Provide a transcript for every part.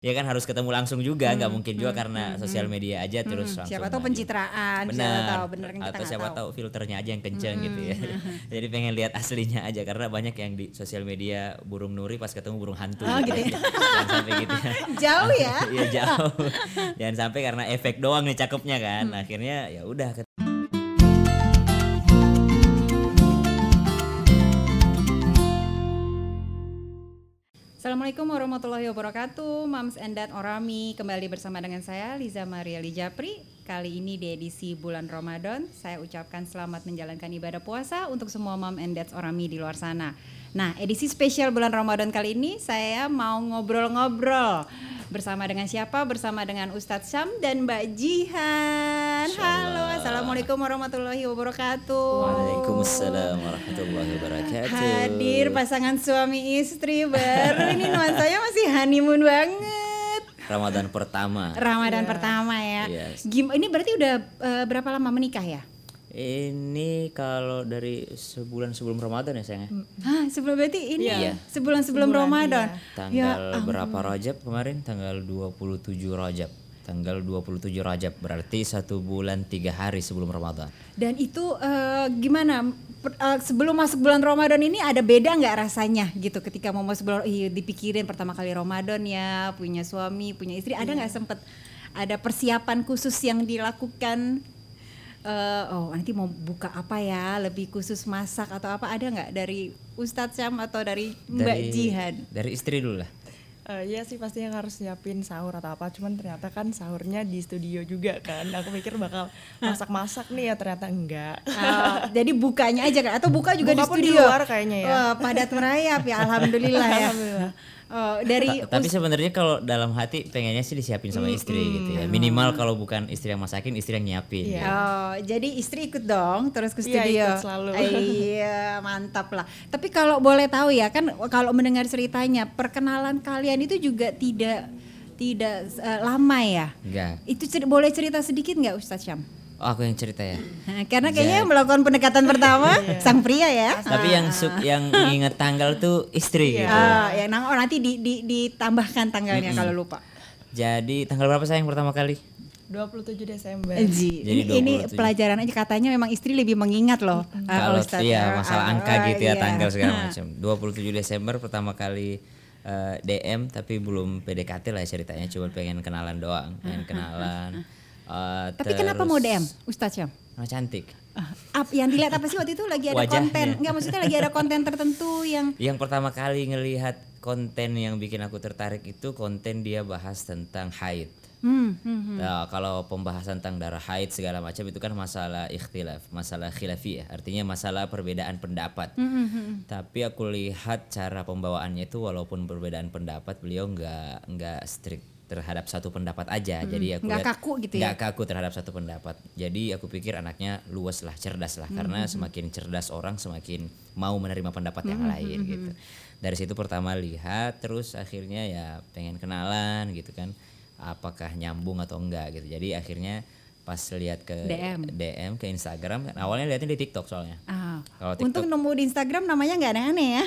ya kan harus ketemu langsung juga nggak mungkin juga karena sosial media aja terus langsung Siapa tahu pencitraan, siapa benar. tahu bener kan kita atau nggak siapa tahu. filternya aja yang kenceng gitu ya. jadi pengen lihat aslinya aja karena banyak yang di sosial media burung nuri pas ketemu burung hantu. Oh, gitu jangan sampai gitu ya. Jauh ya. Iya jauh. Jangan sampai karena efek doang nih cakepnya kan. Hmm. akhirnya ya udah Assalamualaikum warahmatullahi wabarakatuh. Mams and Dad Orami Kembali bersama dengan saya Liza Maria Lijapri. Kali ini di edisi bulan Ramadan Saya ucapkan selamat menjalankan ibadah puasa Untuk semua Mom and Dads Orami di luar sana Nah edisi spesial bulan Ramadan kali ini Saya mau ngobrol-ngobrol Bersama dengan siapa? Bersama dengan Ustadz Syam dan Mbak Jihan Halo Assalamualaikum warahmatullahi wabarakatuh Waalaikumsalam warahmatullahi wabarakatuh Hadir pasangan suami istri baru ini nuansanya masih honeymoon banget. Ramadan pertama Ramadan pertama ya. Yes. Gim- ini berarti udah eh, berapa lama menikah ya? Ini kalau dari sebulan sebelum Ramadan ya sayang ya? Hah, sebelum berarti ini Iya. sebulan sebelum Ramadan. Tanggal berapa Rajab kemarin? Tanggal 27 Rajab. Tanggal 27 Rajab berarti satu bulan tiga hari sebelum Ramadan. Dan itu eh, gimana? Per- eh, sebelum masuk bulan Ramadan ini ada beda nggak rasanya gitu ketika mau masuk bulan iya, dipikirin pertama kali Ramadan ya punya suami punya istri ada nggak sempet ada persiapan khusus yang dilakukan eh, oh nanti mau buka apa ya? Lebih khusus masak atau apa? Ada nggak dari Ustadz Syam atau dari Mbak Jihan? Dari istri dulu lah. Eh, iya sih pasti yang harus nyiapin sahur atau apa. Cuman ternyata kan sahurnya di studio juga kan. Aku pikir bakal masak-masak nih ya ternyata enggak. Ah, jadi bukanya aja kan? Atau buka juga Buka di pun di studio? luar kayaknya ya. Wah, padat merayap ya alhamdulillah ya. Alhamdulillah. Oh, dari Ta- tapi sebenarnya kalau dalam hati pengennya sih disiapin sama istri gitu ya. Minimal kalau bukan istri yang masakin, istri yang nyiapin. Iya. gitu. Oh, jadi istri ikut dong terus ke Iya, studio. ikut selalu. Iya, mantap lah. Tapi kalau boleh tahu ya, kan kalau mendengar ceritanya, perkenalan kalian itu juga tidak tidak eh, lama ya. Enggak. Itu ceri- boleh cerita sedikit nggak Ustadz Syam? Oh, aku yang cerita ya. Nah, Karena kayaknya yang melakukan pendekatan pertama sang pria ya. Tapi yang su- yang inget tanggal tuh istri gitu. Ah, ya nang- oh, nanti di, di- ditambahkan tanggalnya kalau lupa. Jadi tanggal berapa sayang pertama kali? 27 Desember Ji, Jadi ini, ini 27. pelajaran aja katanya memang istri lebih mengingat loh. ah, Kalau Ustadz. iya Ah, masalah ah, angka ah, gitu ya iya. tanggal segala macam. 27 Desember pertama kali eh, DM tapi belum PDKT lah ceritanya cuma pengen kenalan doang, pengen kenalan. Eh, Tapi kenapa mau DM terus- Ustadz Syam? Oh, cantik. Ap- yang dilihat apa sih waktu itu lagi ada Wajahnya. konten enggak maksudnya lagi ada konten tertentu yang Yang pertama kali ngelihat konten yang bikin aku tertarik itu konten dia bahas tentang haid. hmm, hmm, hmm. Nah, kalau pembahasan tentang darah haid segala macam itu kan masalah ikhtilaf, masalah khilafiyah, artinya masalah perbedaan pendapat. Hmm, Tapi aku lihat cara pembawaannya itu walaupun perbedaan pendapat beliau nggak nggak strict terhadap satu pendapat aja. Jadi aku Nggak lihat kaku gitu ya? nggak kaku terhadap satu pendapat. Jadi aku pikir anaknya luas lah, cerdas lah. Karena semakin cerdas orang semakin mau menerima pendapat yang lain gitu. Dari situ pertama lihat, terus akhirnya ya pengen kenalan gitu kan. Apakah nyambung atau enggak gitu. Jadi akhirnya pas lihat ke DM. DM ke Instagram kan. Awalnya lihatnya di TikTok soalnya. ah, Kalau TikTok untuk nemu di Instagram namanya nggak aneh-aneh ya.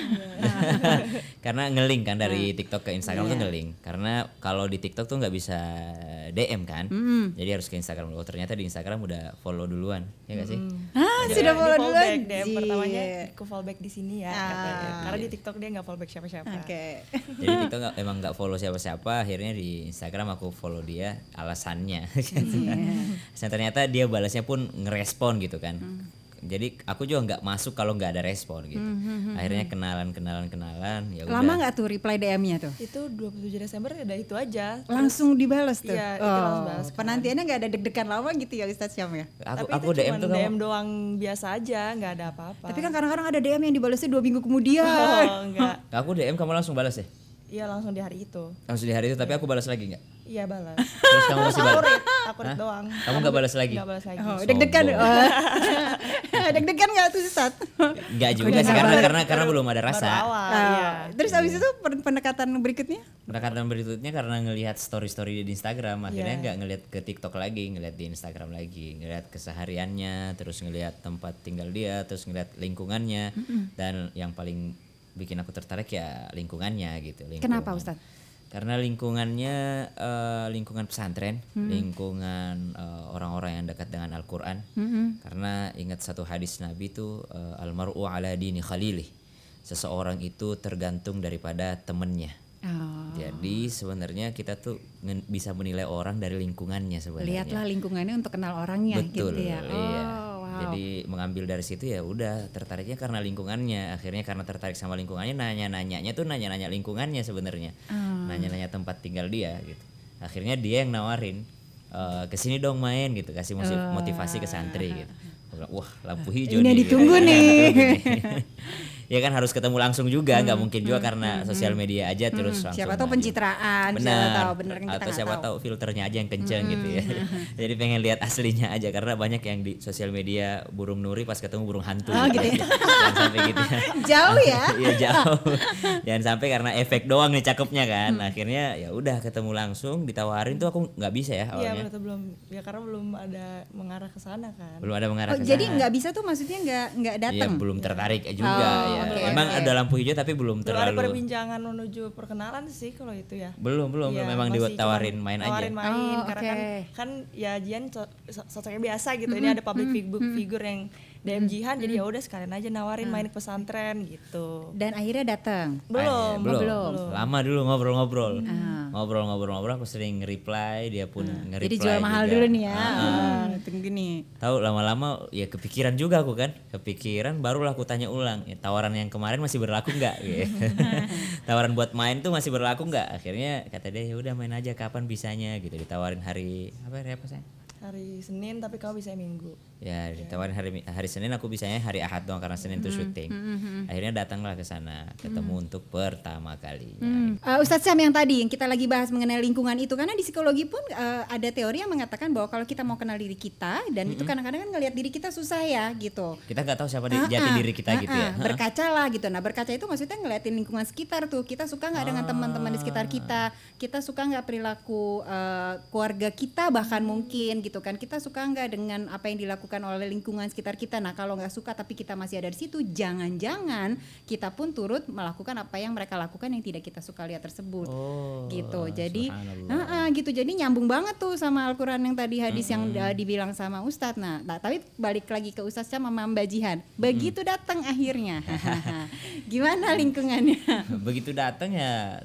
Karena ngeling kan Ah. dari TikTok ke Instagram Iya. tuh ngeling. Karena kalau di TikTok tuh nggak bisa DM kan. Jadi harus ke Instagram dulu. Oh, ternyata di Instagram udah follow duluan. Ya gak sih? Ah sudah follow fallback, duluan DM pertamanya aku fallback di sini ya Ah. katanya. karena di TikTok dia nggak fallback siapa-siapa. Oke. Jadi TikTok nggak- emang nggak follow siapa-siapa. Akhirnya di Instagram aku follow dia alasannya. Iya. Dan ternyata dia balasnya pun ngerespon gitu kan. Hmm. jadi aku juga nggak masuk kalau nggak ada respon gitu. Akhirnya kenalan kenalan kenalan ya udah. Hmm, lama nggak tuh reply DM-nya tuh? Itu 27 Desember udah itu aja. Langsung dibalas tuh? Iya, itu langsung balas. penantiannya nggak ada deg-degan lama gitu ya Ustadz Syam ya? Aku tapi aku itu DM tuh DM kamu doang biasa aja nggak ada apa-apa. Tapi kan kadang-kadang ada DM yang dibalasnya dua minggu kemudian. Oh, enggak aku DM kamu langsung balas ya? Iya langsung di hari itu. Langsung di hari itu tapi aku balas lagi nggak iya balas. Terus kamu masih balas? Akurat akurat doang. Kamu nggak balas lagi? Nggak balas lagi. Oh, deg-degan. oh. deg-degan nggak tuh Ustadz Enggak juga sih karena karena karena belum ada baru rasa. awal Ah, iya. Terus abis itu pen- pendekatan berikutnya? Pendekatan berikutnya karena ngelihat story-story di Instagram akhirnya Iya. nggak ngelihat ke TikTok lagi, ngelihat di Instagram lagi, ngelihat kesehariannya, terus ngelihat tempat tinggal dia, terus ngelihat lingkungannya. Dan yang paling bikin aku tertarik ya lingkungannya gitu. Lingkungan. Kenapa Ustadz? Karena lingkungannya eh, lingkungan pesantren, lingkungan eh, orang-orang yang dekat dengan Al-Qur'an. Karena ingat satu hadis Nabi itu eh, almar'u ala dini khalilih. Seseorang itu tergantung daripada temennya. Oh. Jadi sebenarnya kita tuh bisa menilai orang dari lingkungannya sebenarnya. Lihatlah lingkungannya untuk kenal orangnya Betul, gitu ya. iya. Oh, wow. Jadi mengambil dari situ ya udah tertariknya karena lingkungannya. Akhirnya karena tertarik sama lingkungannya nanya-nanyanya tuh nanya-nanya lingkungannya sebenarnya. Ah. Nanya-nanya tempat tinggal dia gitu. Akhirnya dia yang nawarin eh ke sini dong main gitu, kasih motivasi ke santri gitu. Aku bilang, Wah lampu hijau. Ini yang nih," ditunggu gitu. nih. ya kan harus ketemu langsung juga, nggak mungkin juga karena sosial media aja terus langsung. Hmm, Siapa tahu pencitraan, siapa Benar. tahu bener kan kita Atau siapa tahu. tahu filternya aja yang kenceng gitu ya. Jadi pengen lihat aslinya aja karena banyak yang di sosial media burung nuri pas ketemu burung hantu. Oh, gitu ya. Jangan sampai gitu ya. Jauh ya. Iya jauh. Jangan sampai karena efek doang nih cakepnya kan. Hmm. Akhirnya ya udah ketemu langsung ditawarin tuh aku nggak bisa ya Iya awalnya. berarti belum ya karena belum ada mengarah ke sana kan. Belum ada mengarah Oh, ke jadi nggak bisa tuh maksudnya nggak nggak Iya datang. belum tertarik juga Oh, ya. Oke, Emang ada lampu hijau tapi belum Belum ada terlalu. perbincangan menuju perkenalan sih kalau itu ya. Belum belum belum memang ditawarin cuman main aja. tawarin main Oh, karena oke. kan kan ya Jian so- so- sosoknya biasa gitu. Ini ada public figure, figure yang DM Jihan jadi ya udah sekalian aja nawarin main ke pesantren gitu. Dan akhirnya datang. Belum, Eh, belum. belum. Lama dulu ngobrol-ngobrol. Ah. Ngobrol-ngobrol-ngobrol aku sering reply, dia pun nge-reply. Jadi jual mahal juga. dulu nih ya. Ah, ah. Ah, tunggu nih. Tahu lama-lama ya kepikiran juga aku kan. Kepikiran barulah aku tanya ulang, ya, tawaran yang kemarin masih berlaku nggak? Gitu. tawaran buat main tuh masih berlaku nggak? Akhirnya kata dia ya udah main aja kapan bisanya gitu. Ditawarin hari apa hari apa saya? Hari Senin tapi kau bisa Minggu. Ya ditawarin hari hari Senin aku bisanya hari Ahad doang karena Senin tuh syuting. Akhirnya datanglah ke sana, ketemu untuk pertama kalinya. Hmm. Uh, Ustadz Syam yang tadi yang kita lagi bahas mengenai lingkungan itu karena di psikologi pun uh, ada teori yang mengatakan bahwa kalau kita mau kenal diri kita dan itu kadang-kadang kan ngelihat diri kita susah ya gitu. Kita nggak tahu siapa di, Ah, jati ah, diri kita ah, gitu ya. ah, Berkaca lah gitu. Nah berkaca itu maksudnya ngeliatin lingkungan sekitar tuh. Kita suka nggak dengan teman-teman di sekitar kita. Kita suka nggak perilaku uh, keluarga kita bahkan mungkin gitu kan. Kita suka nggak dengan apa yang dilakukan oleh lingkungan sekitar kita. Nah kalau nggak suka tapi kita masih ada di situ, jangan-jangan kita pun turut melakukan apa yang mereka lakukan yang tidak kita suka lihat tersebut. Oh, gitu. Jadi subhanallah. ah, ah, gitu. Jadi nyambung banget tuh sama Al-Qur'an yang tadi hadis yang uh, dibilang sama Ustadz. Nah, nah, tapi balik lagi ke Ustadz sama Mbak Jihan. Begitu datang akhirnya. Gimana lingkungannya? begitu datang ya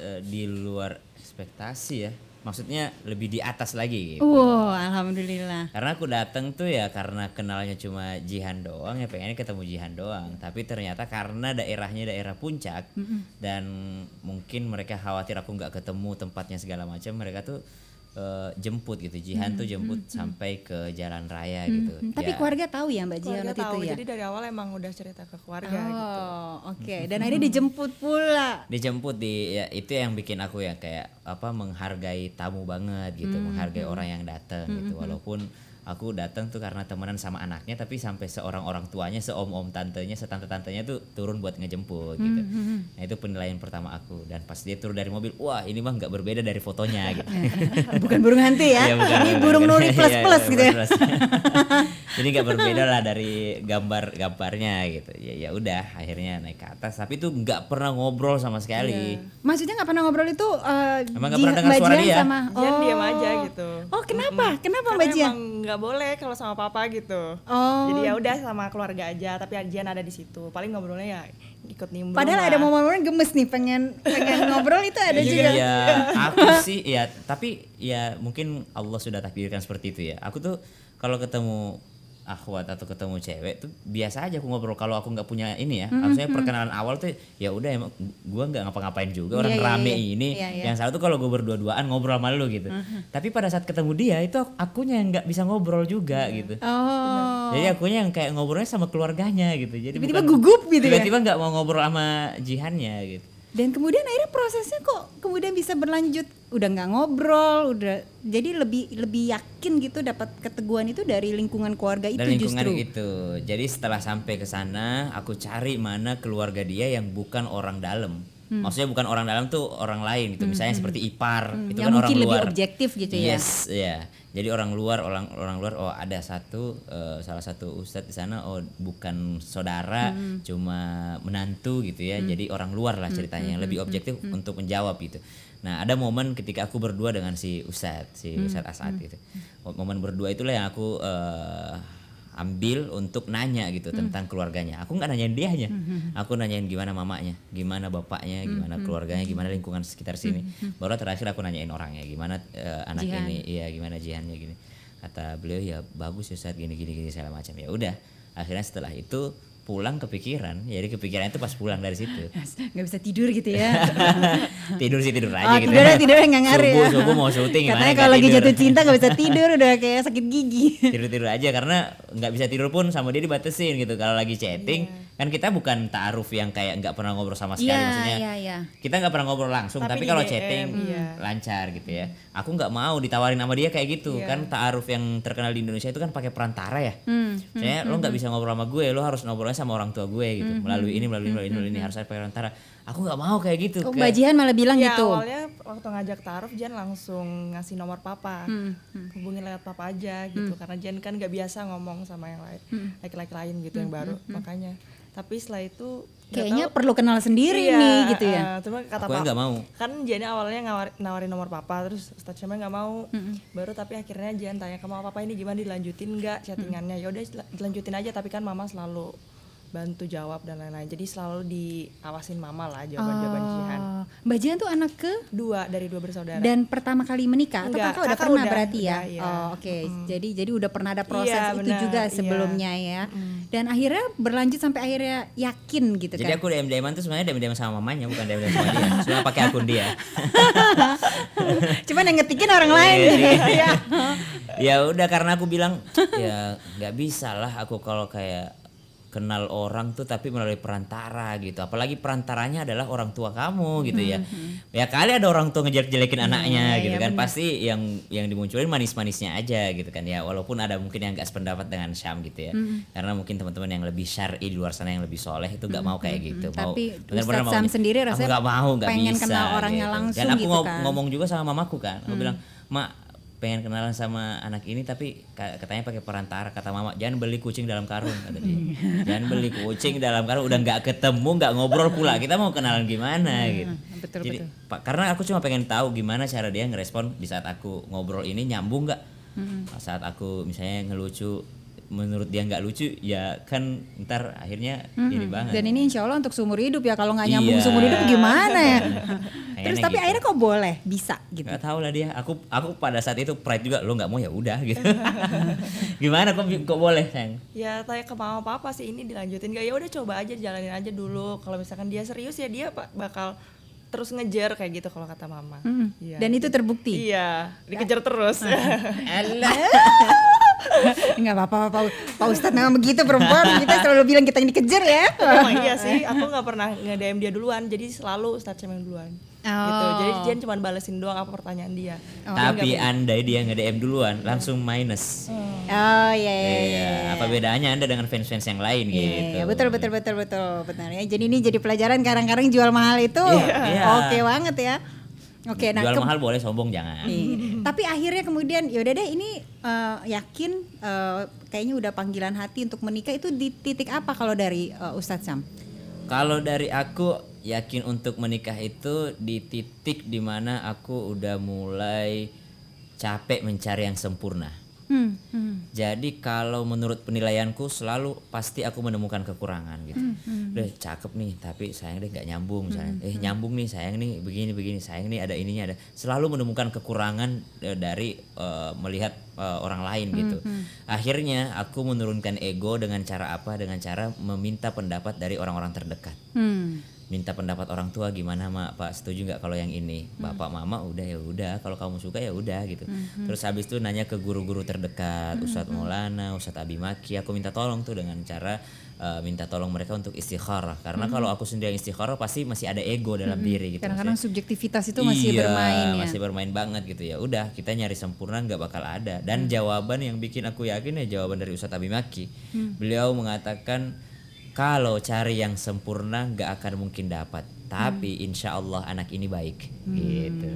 eh, di luar ekspektasi ya maksudnya lebih di atas lagi gitu. Wow, alhamdulillah. karena aku datang tuh ya karena kenalnya cuma Jihan doang ya pengennya ketemu Jihan doang. Tapi ternyata karena daerahnya daerah puncak dan mungkin mereka khawatir aku nggak ketemu tempatnya segala macam mereka tuh eh, jemput gitu. Jihan tuh jemput sampai ke jalan raya gitu. Hmm, Tapi Ya, keluarga tahu ya Mbak Jihan Keluarga waktu tahu, itu ya. jadi dari awal emang udah cerita ke keluarga gitu. Oh, oke. Dan akhirnya dijemput pula. dijemput di ya itu yang bikin aku ya kayak apa menghargai tamu banget gitu. Menghargai orang yang datang gitu. walaupun aku datang tuh karena temenan sama anaknya tapi sampai seorang orang tuanya seom om tantenya setante tantenya tuh turun buat ngejemput gitu. Nah itu penilaian pertama aku. Dan pas dia turun dari mobil wah ini mah nggak berbeda dari fotonya gitu. Bukan burung hantu ya. Iya, bukan, Ini burung nuri plus plus iya, gitu ya. jadi nggak berbeda lah dari gambar gambarnya gitu ya ya udah akhirnya naik ke atas tapi itu nggak pernah ngobrol sama sekali Maksudnya nggak pernah ngobrol itu uh, Emang nggak pernah dengar Mbak suara dia? sama Jian oh. diam aja gitu. Oh, kenapa? Kenapa Karena Mbak Jihan? emang nggak boleh kalau sama papa gitu. Oh. Jadi ya udah sama keluarga aja, tapi Jian ada di situ. Paling ngobrolnya ya ikut nimbrung. Padahal lah. ada momen-momen gemes nih pengen pengen ngobrol itu ada juga. Ya aku sih ya tapi ya mungkin Allah sudah takdirkan seperti itu ya. Aku tuh kalau ketemu akhwat atau ketemu cewek tuh biasa aja aku ngobrol kalau aku nggak punya ini ya. Maksudnya perkenalan awal tuh ya udah emang gua nggak ngapa-ngapain juga orang Iya, iya, rame iya. ini. Iya, iya. Yang salah tuh kalau gue berdua-duaan ngobrol sama lu gitu. Tapi pada saat ketemu dia itu akunya yang nggak bisa ngobrol juga gitu. Oh. Jadi akunya yang kayak ngobrolnya sama keluarganya gitu. Jadi Tiba-tiba bukan- gugup gitu ya? Tiba-tiba nggak mau ngobrol sama jihannya gitu. Dan kemudian akhirnya prosesnya kok kemudian bisa berlanjut udah nggak ngobrol, udah jadi lebih lebih yakin gitu dapat keteguhan itu dari lingkungan keluarga itu Dan lingkungan justru. itu. Jadi setelah sampai ke sana, aku cari mana keluarga dia yang bukan orang dalam. Hmm. Maksudnya bukan orang dalam tuh orang lain gitu. Misalnya seperti ipar, itu Yang kan orang lebih luar. objektif gitu ya. Yes, ya. Jadi orang luar, orang orang luar oh ada satu eh, salah satu ustadz di sana oh bukan saudara, Hmm. cuma menantu gitu ya. Jadi orang luar lah ceritanya yang lebih objektif untuk menjawab gitu. Nah ada momen ketika aku berdua dengan si Ustadz, si Ustadz Asad gitu. Momen berdua itulah yang aku eh, ambil untuk nanya gitu tentang keluarganya. Aku nggak nanyain dia aku nanyain gimana mamanya, gimana bapaknya, gimana keluarganya, gimana lingkungan sekitar sini. Baru terakhir aku nanyain orangnya, gimana eh, anak Jihan. ini, iya gimana jihannya gini. Kata beliau ya bagus ya Ustadz gini gini gini segala macam. Ya udah. Akhirnya setelah itu pulang kepikiran, jadi kepikiran itu pas pulang dari situ. nggak bisa tidur gitu ya tidur sih tidur aja oh gitu. tidurnya tidurnya nggak ngari subuh, ya subuh mau syuting katanya kalau lagi tidur. jatuh cinta nggak bisa tidur udah kayak sakit gigi tidur tidur aja karena nggak bisa tidur pun sama dia dibatesin gitu kalau lagi chatting kan kita bukan taaruf yang kayak nggak pernah ngobrol sama sekali Iya, maksudnya iya, iya. kita nggak pernah ngobrol langsung Tapi tapi, kalau chatting iya. lancar gitu ya. Aku nggak mau ditawarin sama dia kayak gitu Iya. kan taaruf yang terkenal di Indonesia itu kan pakai perantara ya. Hmm, Maksudnya lo nggak bisa ngobrol sama gue lo harus ngobrolnya sama orang tua gue gitu. Hmm, melalui ini melalui ini melalui ini, melalui ini harus ada pakai perantara. Aku nggak mau kayak gitu. Oh, Kayak- Mbak Jihan malah bilang ya gitu. awalnya waktu ngajak taruh Jan langsung ngasih nomor papa. Hmm, hubungin lewat papa aja gitu karena Jan kan nggak biasa ngomong sama yang lain Hmm. laki-laki lain gitu yang baru. makanya tapi setelah itu kayaknya tahu- perlu kenal sendiri Iya, nih gitu ya? eh, cuma kata Aku yang papa nggak mau. kan Jan awalnya ngawar- nawarin nomor papa terus Syamil nggak mau. Baru tapi akhirnya Jan tanya ke mama papa ini gimana dilanjutin nggak chattingannya? Ya udah dilanjutin aja tapi kan mama selalu bantu jawab dan lain-lain jadi selalu diawasin mama lah jawaban-jawaban Jihan Oh, Mbak Jihan tuh anak ke dua dari dua bersaudara dan pertama kali menikah atau Enggak, kakak udah kakak pernah udah, berarti ya? udah, iya. Oh, oke. Jadi jadi udah pernah ada proses Iya, itu benar, juga iya. sebelumnya ya. Dan akhirnya berlanjut sampai akhirnya yakin gitu jadi kan. aku DM DM tuh sebenarnya DM DM sama mamanya bukan DM DM sama dia cuma pakai akun dia Cuman yang ngetikin orang lain Iya, gitu. iya. ya udah karena aku bilang ya nggak bisa lah aku kalau kayak kenal orang tuh tapi melalui perantara gitu. Apalagi perantaranya adalah orang tua kamu gitu ya. Ya kali ada orang tua ngejelek-jelekin anaknya gitu kan pasti yang yang dimunculin manis-manisnya aja gitu kan ya. Walaupun ada mungkin yang gak sependapat dengan Syam gitu ya. Karena mungkin teman-teman yang lebih syar'i di luar sana yang lebih soleh itu nggak mau kayak gitu. mau Tapi benar-benar Sam mau- sendiri aku rasanya nggak mau nggak pengen bisa kenal orangnya gitu. langsung dan aku gitu kan. ngomong juga sama mamaku kan. Aku bilang mak pengen kenalan sama anak ini tapi ka- katanya pakai perantara kata mama jangan beli kucing dalam karung kata dia. Jangan beli kucing dalam karung udah nggak ketemu nggak ngobrol pula kita mau kenalan gimana gitu. betul, jadi Pak, karena aku cuma pengen tahu gimana cara dia ngerespon di saat aku ngobrol ini nyambung nggak? Saat aku misalnya ngelucu menurut dia nggak lucu ya kan ntar akhirnya ini banget Dan ini insya Allah untuk seumur hidup ya. Kalau nggak nyambung Iya. seumur hidup gimana ya? Terus tapi gitu. akhirnya kok boleh bisa gitu. Gak tau lah dia. Aku aku pada saat itu pride juga. Lo nggak mau ya udah gitu. Gimana kok kok boleh sayang? ya tanya ke mama papa sih ini dilanjutin gak ya udah coba aja jalanin aja dulu kalau misalkan dia serius ya dia pak bakal terus ngejar kayak gitu kalau kata mama Hmm. Iya. Dan itu terbukti. iya dikejar terus Enggak apa-apa Pak, Pak Ustadz memang begitu perempuan kita selalu bilang kita yang dikejar ya. Emang iya sih aku nggak pernah nge DM dia duluan jadi selalu Ustadz yang duluan gitu jadi Oh. Jian cuma balesin doang apa pertanyaan dia Tapi andai dia nge-DM duluan langsung minus. Oh iya iya. Iya, apa bedanya Anda dengan fans-fans yang lain Iya, gitu. iya, betul betul betul betul benar ya. Jadi ini jadi pelajaran kadang-kadang jual mahal itu Iya. oke banget ya. Oke, nah Jual mahal boleh sombong jangan. Iya. Tapi akhirnya kemudian yaudah deh ini eh, yakin eh, kayaknya udah panggilan hati untuk menikah itu di titik apa kalau dari eh, Ustadz Sam? Kalau dari aku yakin untuk menikah itu di titik di mana aku udah mulai capek mencari yang sempurna. Hmm, hmm. Jadi kalau menurut penilaianku selalu pasti aku menemukan kekurangan gitu. Hmm, Udah cakep nih, tapi sayang deh nggak nyambung misalnya. Eh nyambung nih, sayang nih begini begini, sayang nih ada ininya ada. Selalu menemukan kekurangan eh, dari eh, melihat eh, orang lain gitu. Hmm, Akhirnya aku menurunkan ego dengan cara apa? Dengan cara meminta pendapat dari orang-orang terdekat Hmm. Minta pendapat orang tua gimana mak? Pak setuju nggak kalau yang ini? Bapak mama udah ya udah. Kalau kamu suka ya udah gitu. Terus habis itu nanya ke guru-guru terdekat Ustadz Maulana Ustadz Abimaki. Aku minta tolong tuh dengan cara eh, minta tolong mereka untuk istikharah. Karena kalau aku sendiri yang istikharah pasti masih ada ego dalam diri gitu Kadang-kadang Maksudnya, subjektivitas itu masih iya, bermain ya. masih bermain banget gitu. Ya udah kita nyari sempurna nggak bakal ada. Dan jawaban yang bikin aku yakin ya jawaban dari Ustadz Abimaki. Beliau mengatakan kalau cari yang sempurna nggak akan mungkin dapat. Tapi insya Allah anak ini baik. Gitu.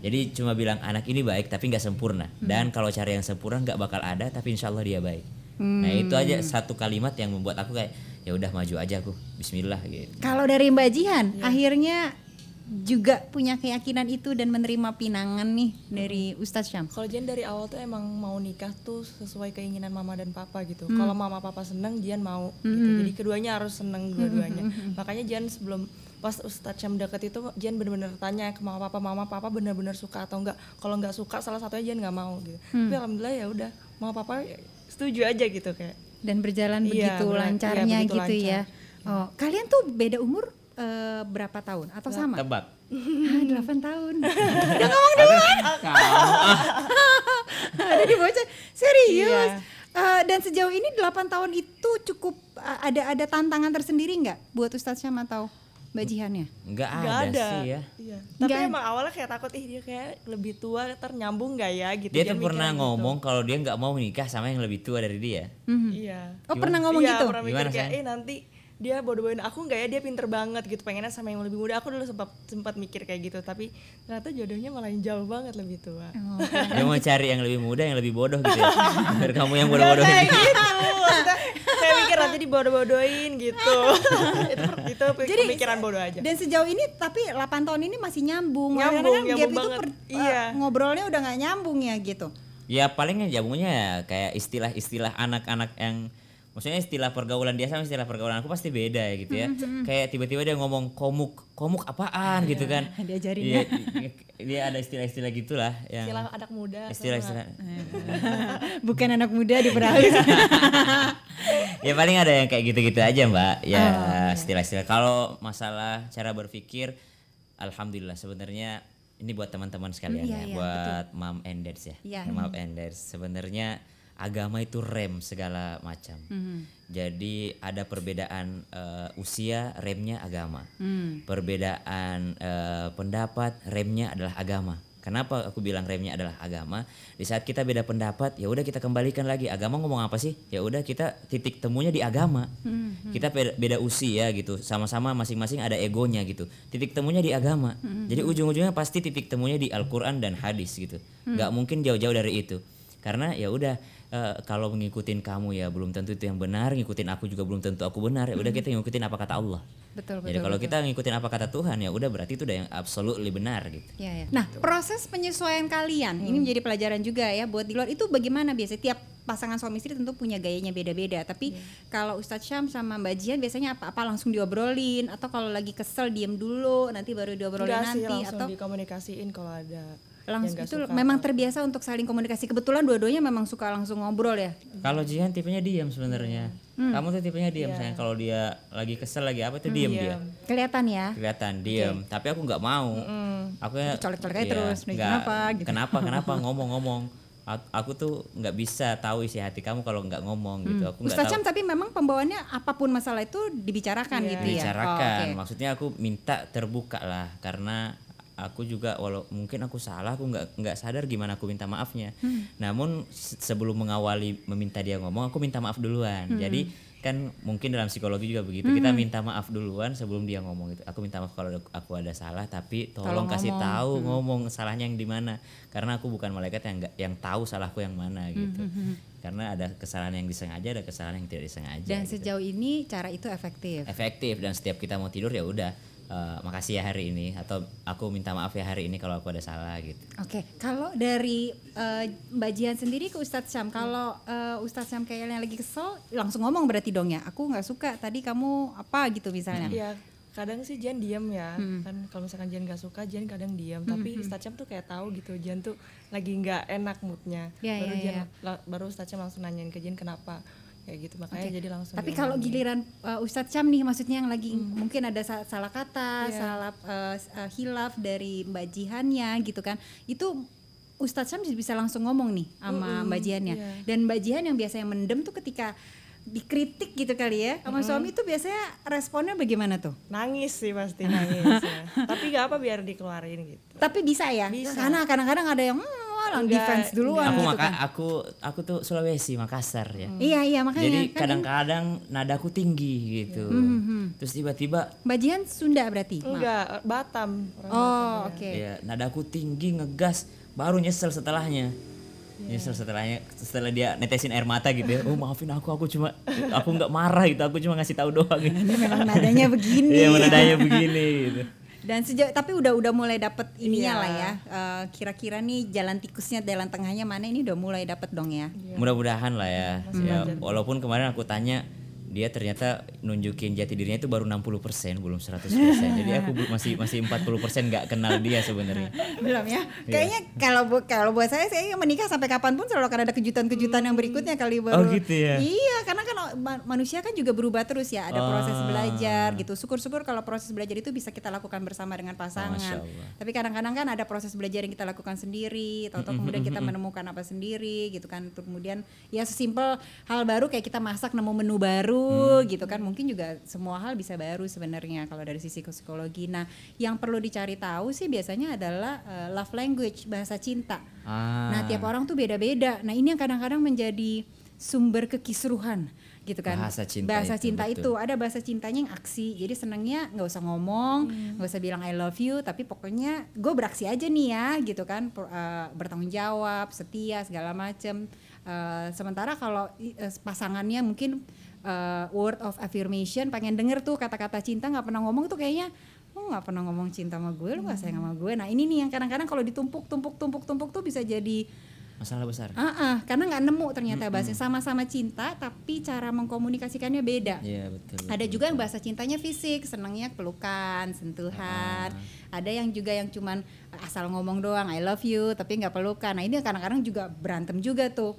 Jadi cuma bilang anak ini baik tapi nggak sempurna. Dan kalau cari yang sempurna nggak bakal ada tapi insya Allah dia baik. Nah itu aja satu kalimat yang membuat aku kayak ya udah maju aja aku. Bismillah gitu. Kalau dari Mbak Jihan, akhirnya juga punya keyakinan itu dan menerima pinangan nih dari Ustadz Syam? Kalau Jian dari awal tuh emang mau nikah tuh sesuai keinginan mama dan papa gitu. Kalau mama papa seneng, Jian mau gitu. Jadi keduanya harus seneng dua-duanya. Makanya Jian sebelum pas Ustadz Syam deket itu Jian bener-bener tanya ke mama papa, mama papa bener-bener suka atau enggak. Kalau nggak suka salah satunya Jian nggak mau gitu. Tapi alhamdulillah ya udah mama papa setuju aja gitu kayak. Dan berjalan Iya, begitu benar. lancarnya Iya, begitu gitu ya. lancar. Oh, kalian tuh beda umur eh, berapa tahun atau sama? Tebak. Ah, 8 tahun. Ah, Ada di bocah. Serius. Iya. Eh, dan sejauh ini 8 tahun itu cukup eh, ada ada tantangan tersendiri nggak buat Ustadz Syam atau Mbak Jihannya? Enggak Nggak ada, ada. sih ya. Iya. Tapi emang awalnya kayak takut ih dia kayak lebih tua ntar nyambung nggak ya gitu. Dia Jian tuh pernah gitu. ngomong kalau dia nggak mau nikah sama yang lebih tua dari dia. Iya. Oh, pernah ngomong iya, gitu? pernah mikir Gimana, kayak, eh nanti dia bodoh-bodohin aku nggak ya dia pinter banget gitu pengennya sama yang lebih muda aku dulu sempat sempat mikir kayak gitu tapi ternyata jodohnya malah yang jauh banget lebih tua Oh, Dia mau cari yang lebih muda, yang lebih bodoh gitu ya. Biar kamu yang bodoh-bodohin. kayak gitu Maksudnya, saya mikir nanti dibodoh-bodohin gitu itu itu Jadi pemikiran bodoh aja Dan sejauh ini tapi 8 tahun ini masih nyambung. Nyambung, Kadang-kadang nyambung gap itu banget. per- Iya. eh, ngobrolnya udah nggak nyambung ya gitu. Ya palingnya jabungnya ya kayak istilah-istilah anak-anak yang maksudnya istilah pergaulan dia sama istilah pergaulan aku pasti beda ya gitu ya. Kayak tiba-tiba dia ngomong komuk, komuk apaan gitu kan. Diajarin Iya, di- dia ada istilah-istilah gitulah yang istilah anak muda istilah-istilah. Bukan anak muda di beralih. ya paling ada yang kayak gitu-gitu aja mbak ya istilah-istilah kalau masalah cara berpikir alhamdulillah sebenarnya ini buat teman-teman sekalian Iya, ya iya, buat mom and dads ya Iya. mom and dads sebenarnya agama itu rem segala macam jadi ada perbedaan eh, usia remnya agama perbedaan eh, pendapat remnya adalah agama Kenapa aku bilang remnya adalah agama? Di saat kita beda pendapat, ya udah kita kembalikan lagi. Agama ngomong apa sih? Ya udah kita titik temunya di agama. Kita beda, beda usia gitu, sama-sama masing-masing ada egonya gitu. Titik temunya di agama. Jadi ujung-ujungnya pasti titik temunya di Al-Qur'an dan hadis gitu. Nggak mungkin jauh-jauh dari itu. Karena ya udah eh, kalau ngikutin kamu ya belum tentu itu yang benar, ngikutin aku juga belum tentu aku benar. Ya udah kita ngikutin apa kata Allah. betul Jadi kalau kita ngikutin apa kata Tuhan ya udah berarti itu udah yang absolutely benar gitu. Ya, ya. Nah, proses penyesuaian kalian ini menjadi pelajaran juga ya buat di luar itu bagaimana biasanya tiap pasangan suami istri tentu punya gayanya beda-beda. Tapi kalau Ustadz Syam sama Mbak Jian biasanya apa-apa langsung diobrolin atau kalau lagi kesel diem dulu nanti baru diobrolin Enggak sih nanti langsung atau dikomunikasiin kalau ada langsung itu suka. memang terbiasa untuk saling komunikasi. Kebetulan dua-duanya memang suka langsung ngobrol ya. Kalau Jihan tipenya diam sebenarnya. Kamu tuh tipenya diam sayang. Kalau dia lagi kesel lagi apa tuh diam dia. Kelihatan ya. Kelihatan diam. Tapi aku nggak mau. Aku ya Colek-colek aja iya, terus, nggak- kenapa gitu. Kenapa? Kenapa ngomong-ngomong? Aku, aku tuh nggak bisa tahu isi hati kamu kalau nggak ngomong gitu. Aku nggak Ustadz tahu. Syam tapi memang pembawaannya apa pun masalah itu dibicarakan gitu ya. bicarakan. Oh, oke. Maksudnya aku minta terbuka lah karena aku juga walau mungkin aku salah aku nggak nggak sadar gimana aku minta maafnya. Hmm. Namun se- sebelum mengawali meminta dia ngomong aku minta maaf duluan. Hmm. Jadi kan mungkin dalam psikologi juga begitu kita minta maaf duluan sebelum dia ngomong itu aku minta maaf kalau aku ada salah tapi tolong, Tolong kasih ngomong. tahu ngomong salahnya yang di mana karena aku bukan malaikat yang nggak yang tahu salahku yang mana gitu karena ada kesalahan yang disengaja ada kesalahan yang tidak disengaja Dan gitu sejauh ini cara itu efektif. efektif dan setiap kita mau tidur ya udah eh, makasih ya hari ini atau aku minta maaf ya hari ini kalau aku ada salah gitu. Oke, kalau dari eh, Mbak Jihan sendiri ke Ustadz Syam, kalau eh, Ustadz Syam kayaknya lagi kesel, langsung ngomong berarti dong ya. Aku nggak suka tadi kamu apa gitu misalnya. Iya, kadang sih Jan diam ya. Kan kalau misalkan Jan gak suka, Jan kadang diam. Tapi Ustadz Syam tuh kayak tahu gitu, Jan tuh lagi nggak enak moodnya. Iya, baru iya, Jan iya. la- baru Ustadz Syam langsung nanyain ke Jan kenapa kayak gitu. Makanya jadi langsung. Tapi kalau giliran eh, Ustadz Syam nih, maksudnya yang lagi mungkin ada sa- salah kata, Iya. salah eh, eh, hilaf dari Mbak Jihannya gitu kan, itu Ustadz Syam bisa langsung ngomong nih sama Mbak Jihannya. iya. Dan Mbak Jihan yang biasanya mendem tuh ketika dikritik gitu kali ya sama suami itu biasanya responnya bagaimana tuh? nangis sih pasti nangis ya. Tapi gak apa biar dikeluarin gitu. Tapi bisa ya? Bisa. Karena kadang-kadang ada yang hmm, wah, Enggak, defense duluan aku gitu maka kan. aku aku tuh Sulawesi Makassar ya. Iya iya makanya Jadi kan kadang-kadang nadaku tinggi gitu. Terus tiba-tiba Mbak Jihan Sunda berarti. Enggak, Batam. orang Oh oke. ya nadaku tinggi ngegas baru nyesel setelahnya. Nyesel setelahnya setelah dia netesin air mata gitu ya. Oh maafin aku aku cuma aku nggak marah gitu. Aku cuma ngasih tahu doang gitu. Ini memang nadanya begini. Iya nadanya begini gitu. Dan sejauh tapi udah udah mulai dapet ininya Iya. lah ya. Eh, kira-kira nih jalan tikusnya, jalan tengahnya mana ini udah mulai dapet dong ya. Mudah-mudahan lah ya. ya walaupun kemarin aku tanya dia ternyata nunjukin jati dirinya itu baru 60% belum 100%. Jadi aku masih masih 40% nggak kenal dia sebenarnya. Belum ya. Kayaknya kalau bu- kalau buat saya saya menikah sampai kapan pun selalu akan ada kejutan-kejutan yang berikutnya kali baru. Oh, gitu ya? Iya, karena kan ma- manusia kan juga berubah terus ya. Ada proses Ah. belajar gitu. Syukur-syukur kalau proses belajar itu bisa kita lakukan bersama dengan pasangan. Tapi kadang-kadang kan ada proses belajar yang kita lakukan sendiri, atau kemudian kita menemukan apa sendiri gitu kan. Terus Kemudian ya sesimpel hal baru kayak kita masak nemu menu baru gitu kan. Mungkin juga semua hal bisa baru sebenarnya kalau dari sisi psikologi. Nah, yang perlu dicari tahu sih biasanya adalah eh, love language, bahasa cinta. Ah. Nah, tiap orang tuh beda-beda. Nah, ini yang kadang-kadang menjadi sumber kekisruhan gitu kan. Bahasa cinta Bahasa itu, cinta betul. itu ada bahasa cintanya yang aksi. Jadi senangnya nggak usah ngomong, nggak usah bilang I love you, tapi pokoknya gue beraksi aja nih ya, gitu kan. Per- eh, bertanggung jawab, setia segala macem. Eh, sementara kalau eh, pasangannya mungkin eh, word of affirmation, pengen denger tuh kata-kata cinta nggak pernah ngomong tuh kayaknya lu nggak pernah ngomong cinta sama gue, lu nggak sayang sama gue. Nah ini nih yang kadang-kadang kalau ditumpuk, tumpuk, tumpuk, tumpuk tuh bisa jadi Masalah besar. Ah, ah, karena nggak nemu ternyata bahasa sama-sama cinta tapi cara mengkomunikasikannya beda. Iya, betul. Ada betul, juga yang bahasa cintanya fisik, senangnya pelukan, sentuhan. Ada yang juga yang cuman asal ngomong doang I love you tapi nggak pelukan. Nah ini kadang-kadang juga berantem juga tuh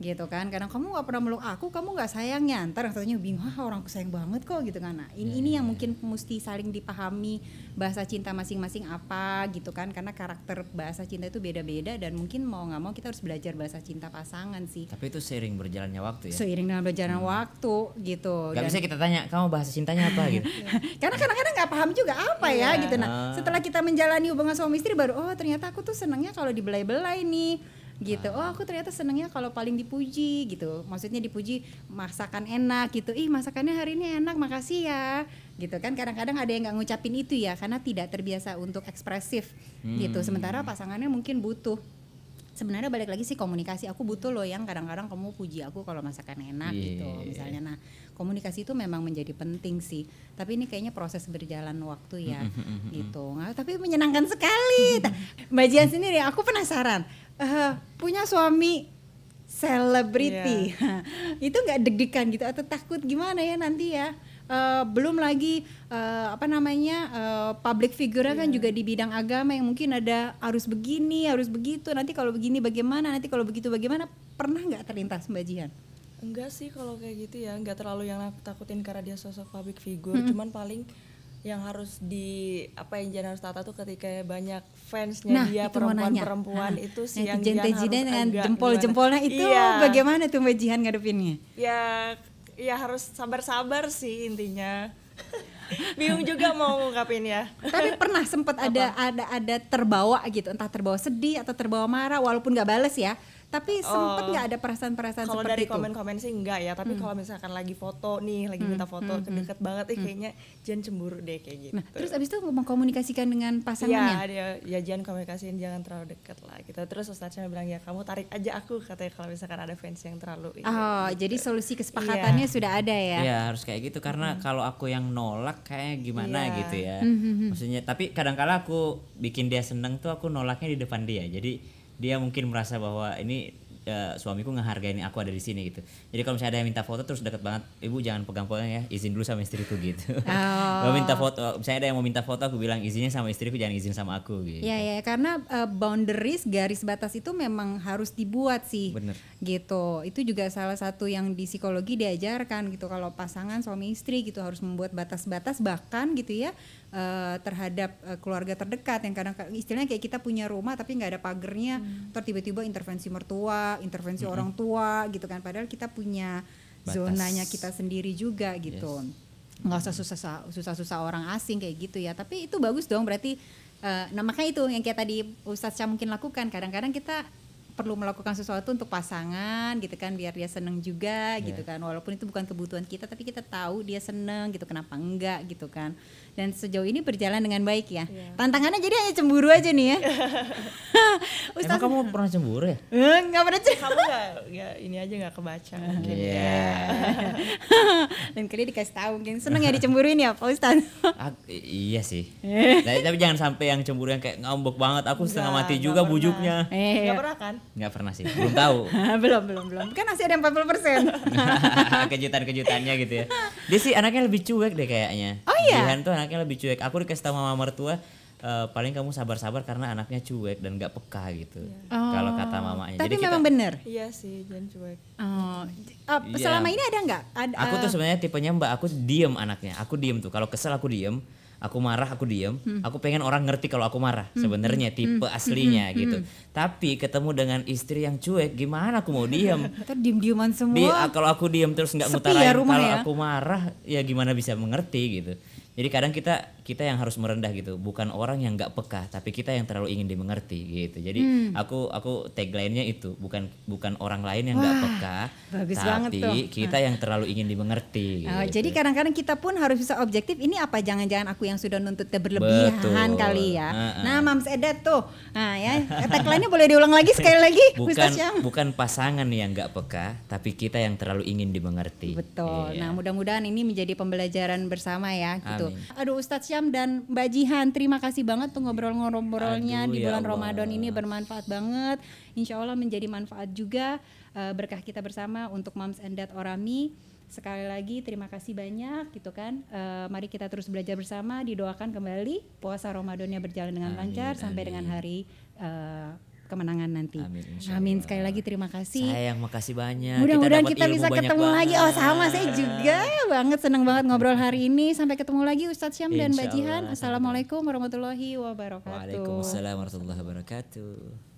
gitu kan. Karena kamu nggak pernah meluk aku kamu nggak sayangnya ntar satunya bingung ah orang sayang banget kok gitu kan. Nah ini ini yang mungkin mesti saling dipahami bahasa cinta masing-masing apa gitu kan. Karena karakter bahasa cinta itu beda-beda dan mungkin mau nggak mau kita harus belajar bahasa cinta pasangan sih. Tapi itu seiring berjalannya waktu ya. seiring dengan berjalan waktu gitu. Gak Dan- bisa kita tanya, kamu bahasa cintanya apa? gitu. karena kadang-kadang nggak paham juga apa ya gitu. Nah setelah kita menjalani hubungan suami istri baru oh ternyata aku tuh senangnya kalau dibelai-belai nih gitu. Oh aku ternyata senangnya kalau paling dipuji gitu. Maksudnya dipuji masakan enak gitu. Ih masakannya hari ini enak makasih ya. Gitu kan kadang-kadang ada yang nggak ngucapin itu ya karena tidak terbiasa untuk ekspresif gitu. Sementara pasangannya mungkin butuh. Sebenarnya balik lagi sih komunikasi aku butuh loh yang kadang-kadang kamu puji aku kalau masakan enak gitu Iya. misalnya. Nah komunikasi itu memang menjadi penting sih. Tapi ini kayaknya proses berjalan waktu ya gitu. Nah, tapi menyenangkan sekali. Mbak Jian sendiri aku penasaran eh, punya suami selebriti. Itu nggak deg-degan gitu atau takut gimana ya nanti ya? Eh, belum lagi eh, apa namanya eh, public figure kan juga di bidang agama yang mungkin ada harus begini harus begitu nanti kalau begini bagaimana nanti kalau begitu bagaimana? Pernah nggak terlintas Mbak Jian? Enggak sih kalau kayak gitu ya, enggak terlalu yang aku takutin karena dia sosok public figure, cuman paling yang harus di apa yang Jan harus tata tuh ketika banyak fansnya dia Nah, nanya. perempuan-perempuan Nah, itu sih yang Jan harus dengan agak jempol-jempolnya itu Iya. bagaimana tuh Mbak Jihan ngadepinnya? Ya, ya harus sabar-sabar sih intinya. Bingung juga mau ngungkapin ya. Tapi pernah sempat ada ada ada terbawa gitu, entah terbawa sedih atau terbawa marah walaupun nggak bales ya. Tapi sempat nggak ada perasaan-perasaan Kalau seperti dari itu? komen-komen sih enggak ya, tapi kalau misalkan lagi foto nih, lagi minta foto deket banget, eh kayaknya Jan cemburu deh kayak gitu. Nah, terus abis itu mengkomunikasikan dengan Iya, pasangannya. dia ya jangan komunikasiin jangan terlalu dekat lah gitu. Terus Ustaznya bilang ya kamu tarik aja aku katanya kalau misalkan ada fans yang terlalu ini. Oh, jadi solusi kesepakatannya sudah ada ya. Iya harus kayak gitu karena kalau aku yang nolak kayak gimana Iya. gitu ya. Maksudnya tapi kadang-kala aku bikin dia seneng tuh aku nolaknya di depan dia. Jadi dia mungkin merasa bahwa ini eh, suamiku ngehargain aku ada di sini gitu. Jadi kalau misalnya ada yang minta foto terus deket banget, ibu jangan pegang fotonya ya, izin dulu sama istriku gitu. Oh. Minta foto, misalnya ada yang mau minta foto aku bilang izinnya sama istriku jangan izin sama aku gitu. Ya ya karena uh, boundaries garis batas itu memang harus dibuat sih. Bener. Gitu. Itu juga salah satu yang di psikologi diajarkan gitu kalau pasangan suami istri gitu harus membuat batas-batas bahkan gitu ya uh, terhadap uh, keluarga terdekat yang kadang istilahnya kayak kita punya rumah tapi nggak ada pagernya, terus tiba-tiba intervensi mertua, intervensi orang tua gitu kan. Padahal kita punya Batas. zonanya kita sendiri juga gitu. Nggak usah susah susah-susah orang asing kayak gitu ya. Tapi itu bagus dong berarti eh, nah makanya itu yang kayak tadi Ustadz Syah mungkin lakukan. Kadang-kadang kita perlu melakukan sesuatu untuk pasangan gitu kan biar dia seneng juga Iya. gitu kan walaupun itu bukan kebutuhan kita tapi kita tahu dia seneng gitu kenapa enggak gitu kan dan sejauh ini berjalan dengan baik ya Iya. tantangannya jadi hanya cemburu aja nih ya Emang kamu pernah cemburu ya? Eh, nggak pernah cemburu kamu nggak nggak ini aja nggak kebaca mungkin Iya. dan kali dikasih tahu mungkin seneng ya dicemburuin ya Pak i- iya sih. Eh. tapi, tapi jangan sampai yang cemburu yang kayak ngambek banget. Aku setengah mati juga pernah. bujuknya. eh nggak pernah kan Nggak pernah sih. Belum tahu. belum belum belum kan masih ada 40 persen Kejutan-kejutannya gitu ya. Dia sih anaknya lebih cuek deh kayaknya. Oh iya? Jihan tuh anaknya lebih cuek. Aku dikasih tahu mama mertua eh, paling kamu sabar-sabar karena anaknya cuek dan nggak peka gitu. Kalau kata mamanya. tapi Jadi kita- memang benar iya sih jangan cuek oh, uh, Iya. selama ini ada nggak ada Aku tuh sebenarnya tipenya mbak, aku diem anaknya. Aku diem tuh. Kalau kesel aku diem. Aku marah aku diem. Hmm. Aku pengen orang ngerti kalau aku marah. Sebenarnya tipe aslinya gitu. Tapi ketemu dengan istri yang cuek, gimana aku mau diem? Ntar diem-dieman semua Di, ah, kalau aku diem terus nggak Sepi ngutarain ya kalau ya? aku marah, ya gimana bisa mengerti gitu. Jadi kadang kita kita yang harus merendah gitu, bukan orang yang nggak peka, tapi kita yang terlalu ingin dimengerti gitu. Jadi Hmm. aku aku tagline-nya itu, bukan bukan orang lain yang nggak peka, bagus tapi banget tuh. kita yang terlalu ingin dimengerti. Oh, gitu. jadi kadang-kadang kita pun harus bisa objektif. Ini apa jangan-jangan aku yang sudah nuntutnya berlebihan Betul. kali ya. Heeh. Nah, Mams Edat tuh. Nah, ya, tagline-nya boleh diulang lagi sekali lagi, bukan bukan pasangan yang nggak peka, tapi kita yang terlalu ingin dimengerti. Betul. Iya. Nah, mudah-mudahan ini menjadi pembelajaran bersama ya gitu. Amin. Aduh Ustadz Dan Mbak Jihan, terima kasih banget tuh ngobrol-ngobrolnya di ya bulan Allah. Ramadan ini bermanfaat banget. Insya Allah menjadi manfaat juga eh, berkah kita bersama untuk Moms and Dad Orami. Sekali lagi terima kasih banyak gitu kan. Eh, mari kita terus belajar bersama, didoakan kembali puasa Ramadannya berjalan dengan Amin, lancar sampai dengan hari eh, kemenangan nanti. Amin, Amin. Sekali lagi terima kasih. Sayang, makasih banyak. Mudah-mudahan kita, ilmu bisa ketemu lagi. Oh, sama banget. saya juga banget senang banget ngobrol hari ini. Sampai ketemu lagi Ustadz Syam dan Mbak Jihan. Assalamualaikum warahmatullahi wabarakatuh. Waalaikumsalam warahmatullahi wabarakatuh.